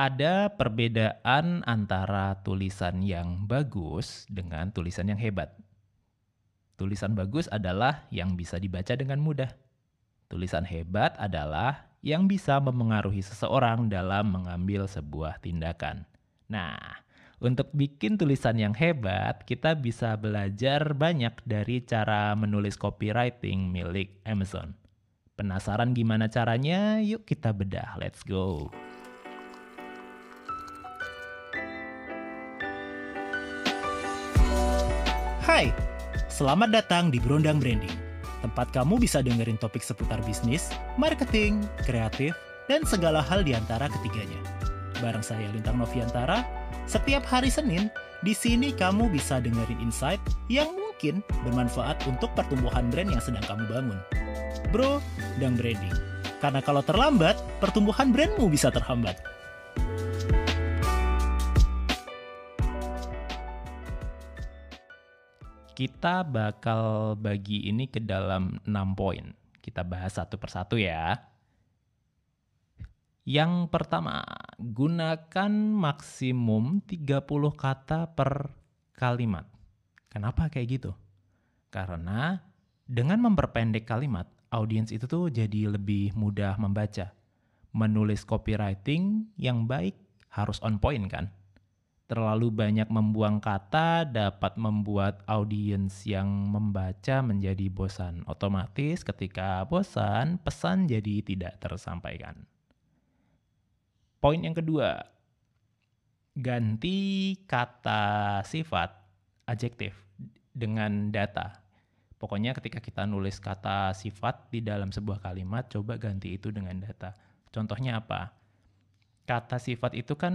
ada perbedaan antara tulisan yang bagus dengan tulisan yang hebat. Tulisan bagus adalah yang bisa dibaca dengan mudah. Tulisan hebat adalah yang bisa memengaruhi seseorang dalam mengambil sebuah tindakan. Nah, untuk bikin tulisan yang hebat, kita bisa belajar banyak dari cara menulis copywriting milik Amazon. Penasaran gimana caranya? Yuk kita bedah. Let's go. Hai, selamat datang di Brondang Branding. Tempat kamu bisa dengerin topik seputar bisnis, marketing, kreatif, dan segala hal di antara ketiganya. Bareng saya Lintang Noviantara, setiap hari Senin, di sini kamu bisa dengerin insight yang mungkin bermanfaat untuk pertumbuhan brand yang sedang kamu bangun. Bro, dan branding. Karena kalau terlambat, pertumbuhan brandmu bisa terhambat. Kita bakal bagi ini ke dalam 6 poin. Kita bahas satu persatu ya. Yang pertama, gunakan maksimum 30 kata per kalimat. Kenapa kayak gitu? Karena dengan memperpendek kalimat, audiens itu tuh jadi lebih mudah membaca. Menulis copywriting yang baik harus on point kan? Terlalu banyak membuang kata dapat membuat audiens yang membaca menjadi bosan. Otomatis ketika bosan, pesan jadi tidak tersampaikan. Poin yang kedua, ganti kata sifat adjektif dengan data. Pokoknya ketika kita nulis kata sifat di dalam sebuah kalimat, coba ganti itu dengan data. Contohnya apa? Kata sifat itu kan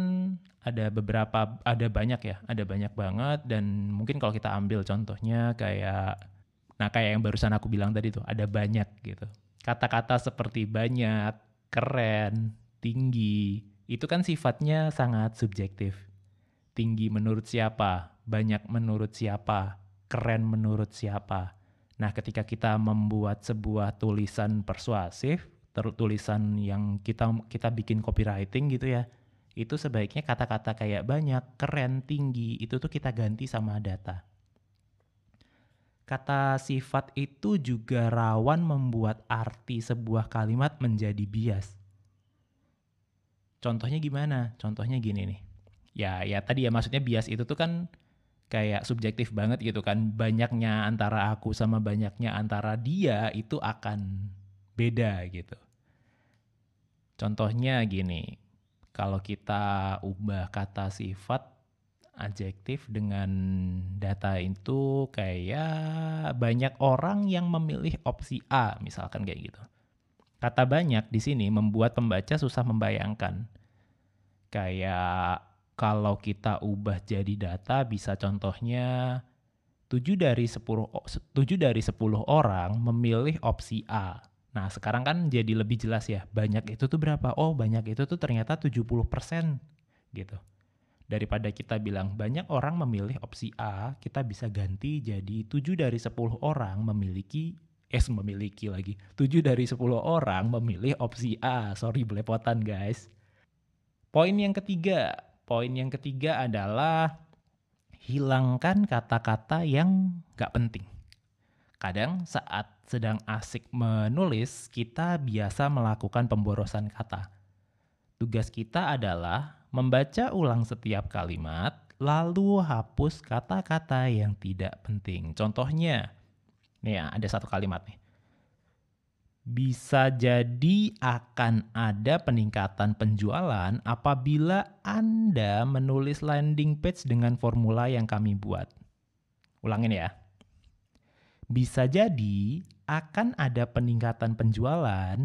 ada beberapa, ada banyak ya, ada banyak banget dan mungkin kalau kita ambil contohnya kayak, nah kayak yang barusan aku bilang tadi tuh, ada banyak gitu. Kata-kata seperti banyak, keren, tinggi, itu kan sifatnya sangat subjektif. Tinggi menurut siapa, banyak menurut siapa, keren menurut siapa. Nah, ketika kita membuat sebuah tulisan persuasif, tulisan yang kita kita bikin copywriting gitu ya itu sebaiknya kata-kata kayak banyak keren tinggi itu tuh kita ganti sama data. Kata sifat itu juga rawan membuat arti sebuah kalimat menjadi bias. Contohnya gimana? Contohnya gini nih. Ya ya tadi ya maksudnya bias itu tuh kan kayak subjektif banget gitu kan. Banyaknya antara aku sama banyaknya antara dia itu akan beda gitu Contohnya gini, kalau kita ubah kata sifat adjektif dengan data itu kayak banyak orang yang memilih opsi A, misalkan kayak gitu. Kata banyak di sini membuat pembaca susah membayangkan. Kayak kalau kita ubah jadi data bisa contohnya 7 dari 10 7 dari 10 orang memilih opsi A Nah, sekarang kan jadi lebih jelas ya, banyak itu tuh berapa? Oh, banyak itu tuh ternyata 70% gitu. Daripada kita bilang banyak orang memilih opsi A, kita bisa ganti jadi 7 dari 10 orang memiliki eh memiliki lagi. 7 dari 10 orang memilih opsi A. Sorry belepotan, guys. Poin yang ketiga, poin yang ketiga adalah hilangkan kata-kata yang gak penting. Kadang saat sedang asik menulis, kita biasa melakukan pemborosan kata. Tugas kita adalah membaca ulang setiap kalimat, lalu hapus kata-kata yang tidak penting. Contohnya, nih ya, ada satu kalimat nih. Bisa jadi akan ada peningkatan penjualan apabila Anda menulis landing page dengan formula yang kami buat. Ulangin ya bisa jadi akan ada peningkatan penjualan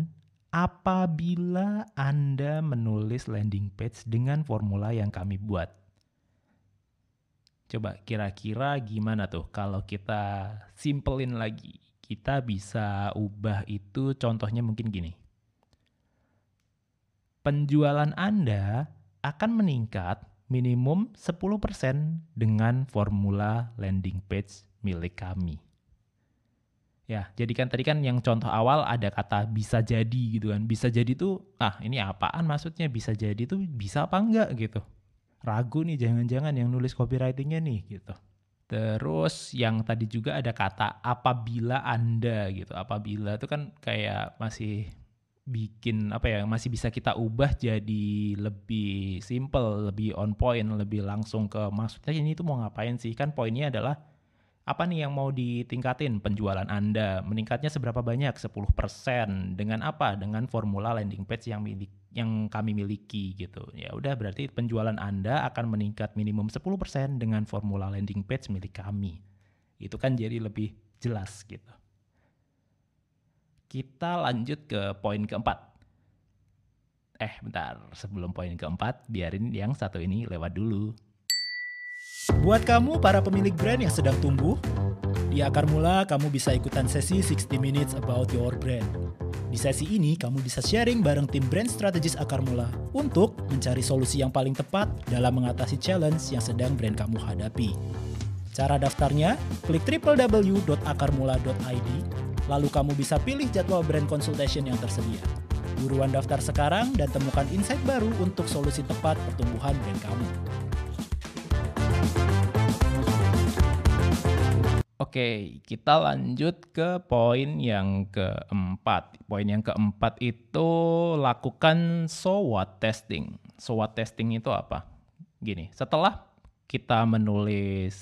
apabila Anda menulis landing page dengan formula yang kami buat. Coba kira-kira gimana tuh kalau kita simpelin lagi. Kita bisa ubah itu contohnya mungkin gini. Penjualan Anda akan meningkat minimum 10% dengan formula landing page milik kami. Ya, jadi kan tadi kan yang contoh awal ada kata bisa jadi gitu kan. Bisa jadi tuh, ah ini apaan maksudnya bisa jadi tuh bisa apa enggak gitu. Ragu nih jangan-jangan yang nulis copywritingnya nih gitu. Terus yang tadi juga ada kata apabila Anda gitu. Apabila itu kan kayak masih bikin apa ya masih bisa kita ubah jadi lebih simple, lebih on point, lebih langsung ke maksudnya ini tuh mau ngapain sih? Kan poinnya adalah apa nih yang mau ditingkatin penjualan Anda? Meningkatnya seberapa banyak? 10%. Dengan apa? Dengan formula landing page yang milik yang kami miliki gitu. Ya udah berarti penjualan Anda akan meningkat minimum 10% dengan formula landing page milik kami. Itu kan jadi lebih jelas gitu. Kita lanjut ke poin keempat. Eh bentar, sebelum poin keempat, biarin yang satu ini lewat dulu. Buat kamu para pemilik brand yang sedang tumbuh, di Akar Mula kamu bisa ikutan sesi 60 Minutes About Your Brand. Di sesi ini kamu bisa sharing bareng tim brand strategis Akar Mula untuk mencari solusi yang paling tepat dalam mengatasi challenge yang sedang brand kamu hadapi. Cara daftarnya, klik www.akarmula.id, lalu kamu bisa pilih jadwal brand consultation yang tersedia. Buruan daftar sekarang dan temukan insight baru untuk solusi tepat pertumbuhan brand kamu. Oke, kita lanjut ke poin yang keempat. Poin yang keempat itu lakukan SWOT testing. SWOT testing itu apa? Gini, setelah kita menulis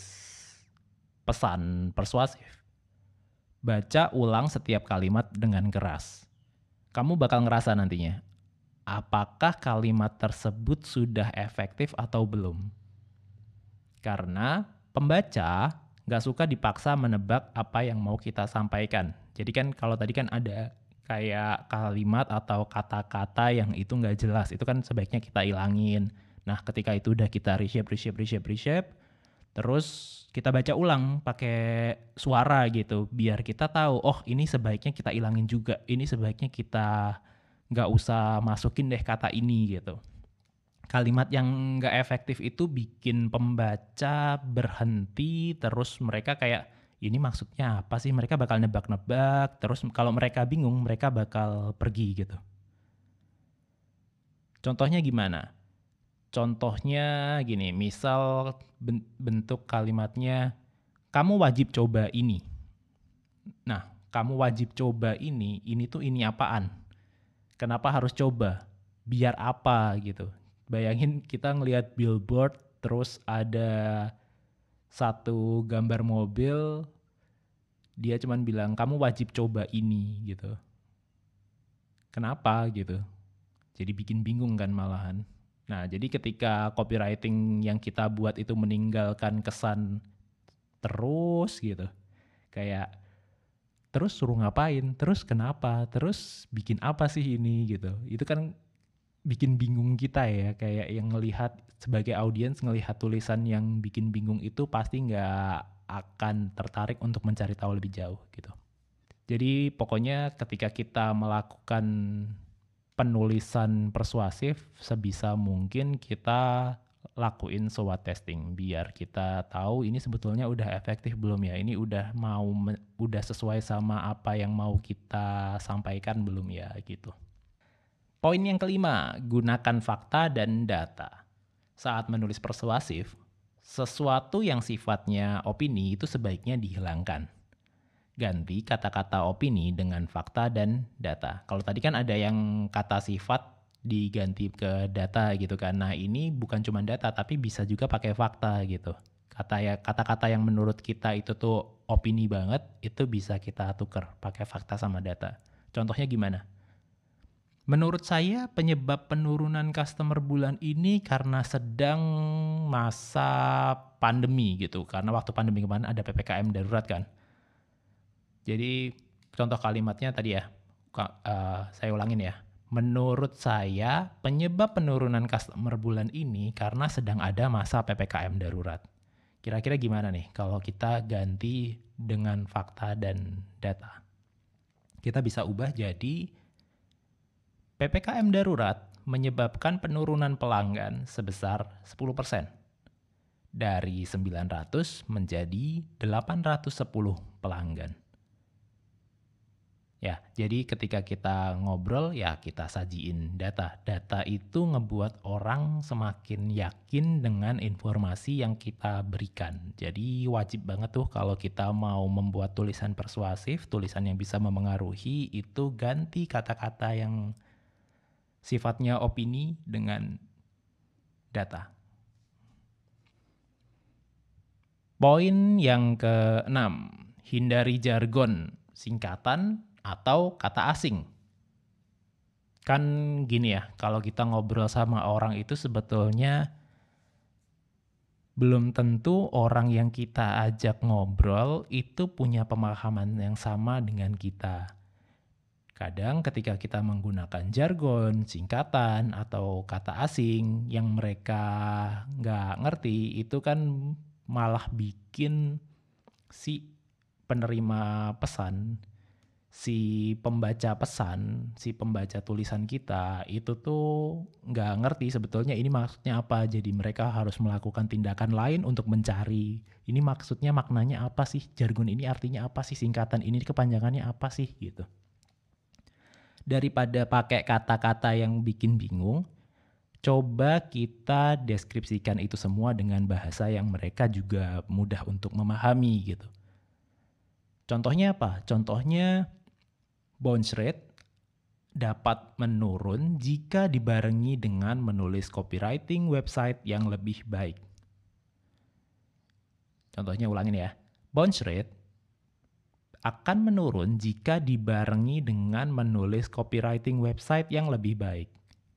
pesan persuasif, baca ulang setiap kalimat dengan keras. Kamu bakal ngerasa nantinya, apakah kalimat tersebut sudah efektif atau belum? Karena pembaca nggak suka dipaksa menebak apa yang mau kita sampaikan. Jadi kan kalau tadi kan ada kayak kalimat atau kata-kata yang itu nggak jelas, itu kan sebaiknya kita ilangin. Nah ketika itu udah kita reshape, reshape, reshape, reshape, terus kita baca ulang pakai suara gitu, biar kita tahu, oh ini sebaiknya kita ilangin juga, ini sebaiknya kita nggak usah masukin deh kata ini gitu kalimat yang nggak efektif itu bikin pembaca berhenti terus mereka kayak ini maksudnya apa sih? Mereka bakal nebak-nebak terus kalau mereka bingung mereka bakal pergi gitu. Contohnya gimana? Contohnya gini misal bentuk kalimatnya kamu wajib coba ini. Nah kamu wajib coba ini ini tuh ini apaan? Kenapa harus coba? Biar apa? Gitu bayangin kita ngelihat billboard terus ada satu gambar mobil dia cuman bilang kamu wajib coba ini gitu. Kenapa? gitu. Jadi bikin bingung kan malahan. Nah jadi ketika copywriting yang kita buat itu meninggalkan kesan terus gitu kayak terus suruh ngapain? Terus kenapa? Terus bikin apa sih ini? gitu. Itu kan bikin bingung kita ya kayak yang ngelihat sebagai audiens ngelihat tulisan yang bikin bingung itu pasti nggak akan tertarik untuk mencari tahu lebih jauh gitu. Jadi pokoknya ketika kita melakukan penulisan persuasif sebisa mungkin kita lakuin SWOT testing biar kita tahu ini sebetulnya udah efektif belum ya ini udah mau udah sesuai sama apa yang mau kita sampaikan belum ya gitu. Poin yang kelima, gunakan fakta dan data. Saat menulis persuasif, sesuatu yang sifatnya opini itu sebaiknya dihilangkan. Ganti kata-kata opini dengan fakta dan data. Kalau tadi kan ada yang kata sifat diganti ke data gitu kan. Nah, ini bukan cuma data tapi bisa juga pakai fakta gitu. Kata ya kata-kata yang menurut kita itu tuh opini banget itu bisa kita tuker pakai fakta sama data. Contohnya gimana? Menurut saya penyebab penurunan customer bulan ini karena sedang masa pandemi gitu. Karena waktu pandemi kemarin ada PPKM darurat kan. Jadi contoh kalimatnya tadi ya, uh, saya ulangin ya. Menurut saya penyebab penurunan customer bulan ini karena sedang ada masa PPKM darurat. Kira-kira gimana nih kalau kita ganti dengan fakta dan data? Kita bisa ubah jadi PPKM darurat menyebabkan penurunan pelanggan sebesar 10%. Dari 900 menjadi 810 pelanggan. Ya, jadi ketika kita ngobrol ya kita sajiin data. Data itu ngebuat orang semakin yakin dengan informasi yang kita berikan. Jadi wajib banget tuh kalau kita mau membuat tulisan persuasif, tulisan yang bisa memengaruhi itu ganti kata-kata yang sifatnya opini dengan data. Poin yang keenam, hindari jargon, singkatan, atau kata asing. Kan gini ya, kalau kita ngobrol sama orang itu sebetulnya belum tentu orang yang kita ajak ngobrol itu punya pemahaman yang sama dengan kita. Kadang ketika kita menggunakan jargon, singkatan, atau kata asing yang mereka nggak ngerti, itu kan malah bikin si penerima pesan si pembaca pesan, si pembaca tulisan kita itu tuh nggak ngerti sebetulnya ini maksudnya apa. Jadi mereka harus melakukan tindakan lain untuk mencari ini maksudnya maknanya apa sih, jargon ini artinya apa sih, singkatan ini kepanjangannya apa sih gitu. Daripada pakai kata-kata yang bikin bingung, coba kita deskripsikan itu semua dengan bahasa yang mereka juga mudah untuk memahami gitu. Contohnya apa? Contohnya bounce rate dapat menurun jika dibarengi dengan menulis copywriting website yang lebih baik. Contohnya ulangin ya. Bounce rate akan menurun jika dibarengi dengan menulis copywriting website yang lebih baik.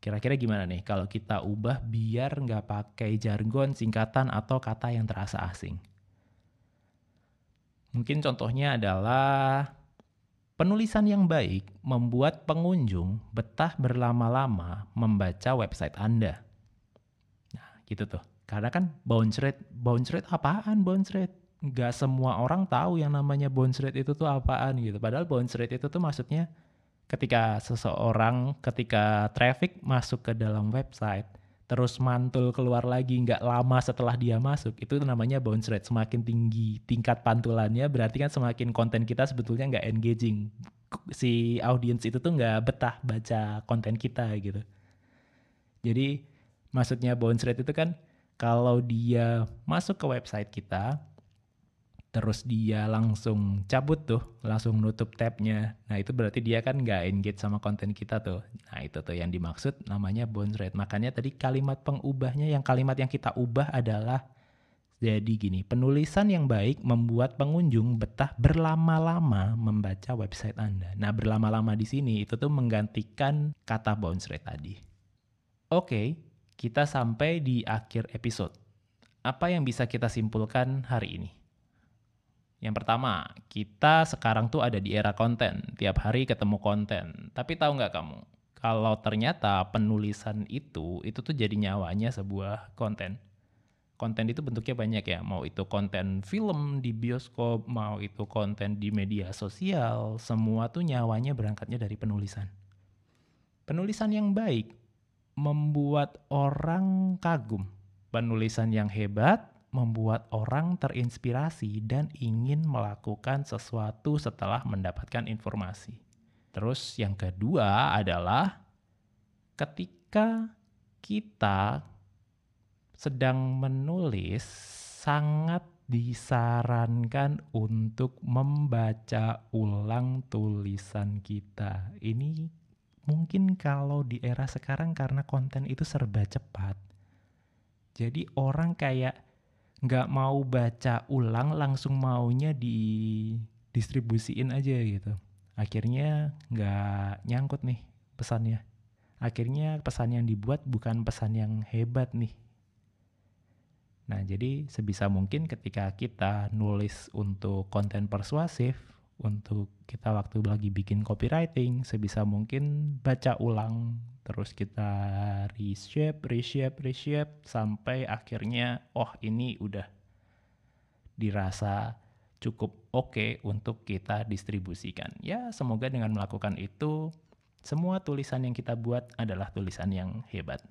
Kira-kira gimana nih kalau kita ubah biar nggak pakai jargon, singkatan, atau kata yang terasa asing? Mungkin contohnya adalah Penulisan yang baik membuat pengunjung betah berlama-lama membaca website Anda. Nah, gitu tuh. Karena kan bounce rate, bounce rate apaan bounce rate? Gak semua orang tahu yang namanya bounce rate itu tuh apaan gitu. Padahal bounce rate itu tuh maksudnya ketika seseorang, ketika traffic masuk ke dalam website, terus mantul keluar lagi nggak lama setelah dia masuk itu namanya bounce rate. Semakin tinggi tingkat pantulannya berarti kan semakin konten kita sebetulnya nggak engaging. Si audience itu tuh nggak betah baca konten kita gitu. Jadi maksudnya bounce rate itu kan kalau dia masuk ke website kita terus dia langsung cabut tuh, langsung nutup tabnya. Nah itu berarti dia kan nggak engage sama konten kita tuh. Nah itu tuh yang dimaksud namanya bounce rate. Makanya tadi kalimat pengubahnya, yang kalimat yang kita ubah adalah jadi gini, penulisan yang baik membuat pengunjung betah berlama-lama membaca website Anda. Nah berlama-lama di sini itu tuh menggantikan kata bounce rate tadi. Oke, kita sampai di akhir episode. Apa yang bisa kita simpulkan hari ini? Yang pertama, kita sekarang tuh ada di era konten. Tiap hari ketemu konten. Tapi tahu nggak kamu? Kalau ternyata penulisan itu, itu tuh jadi nyawanya sebuah konten. Konten itu bentuknya banyak ya. Mau itu konten film di bioskop, mau itu konten di media sosial. Semua tuh nyawanya berangkatnya dari penulisan. Penulisan yang baik membuat orang kagum. Penulisan yang hebat membuat orang terinspirasi dan ingin melakukan sesuatu setelah mendapatkan informasi. Terus yang kedua adalah ketika kita sedang menulis sangat disarankan untuk membaca ulang tulisan kita. Ini mungkin kalau di era sekarang karena konten itu serba cepat. Jadi orang kayak nggak mau baca ulang langsung maunya di distribusiin aja gitu. Akhirnya nggak nyangkut nih pesannya. Akhirnya pesan yang dibuat bukan pesan yang hebat nih. Nah jadi sebisa mungkin ketika kita nulis untuk konten persuasif untuk kita waktu lagi bikin copywriting sebisa mungkin baca ulang terus kita reshape, reshape, reshape sampai akhirnya oh ini udah dirasa cukup oke okay untuk kita distribusikan. Ya, semoga dengan melakukan itu semua tulisan yang kita buat adalah tulisan yang hebat.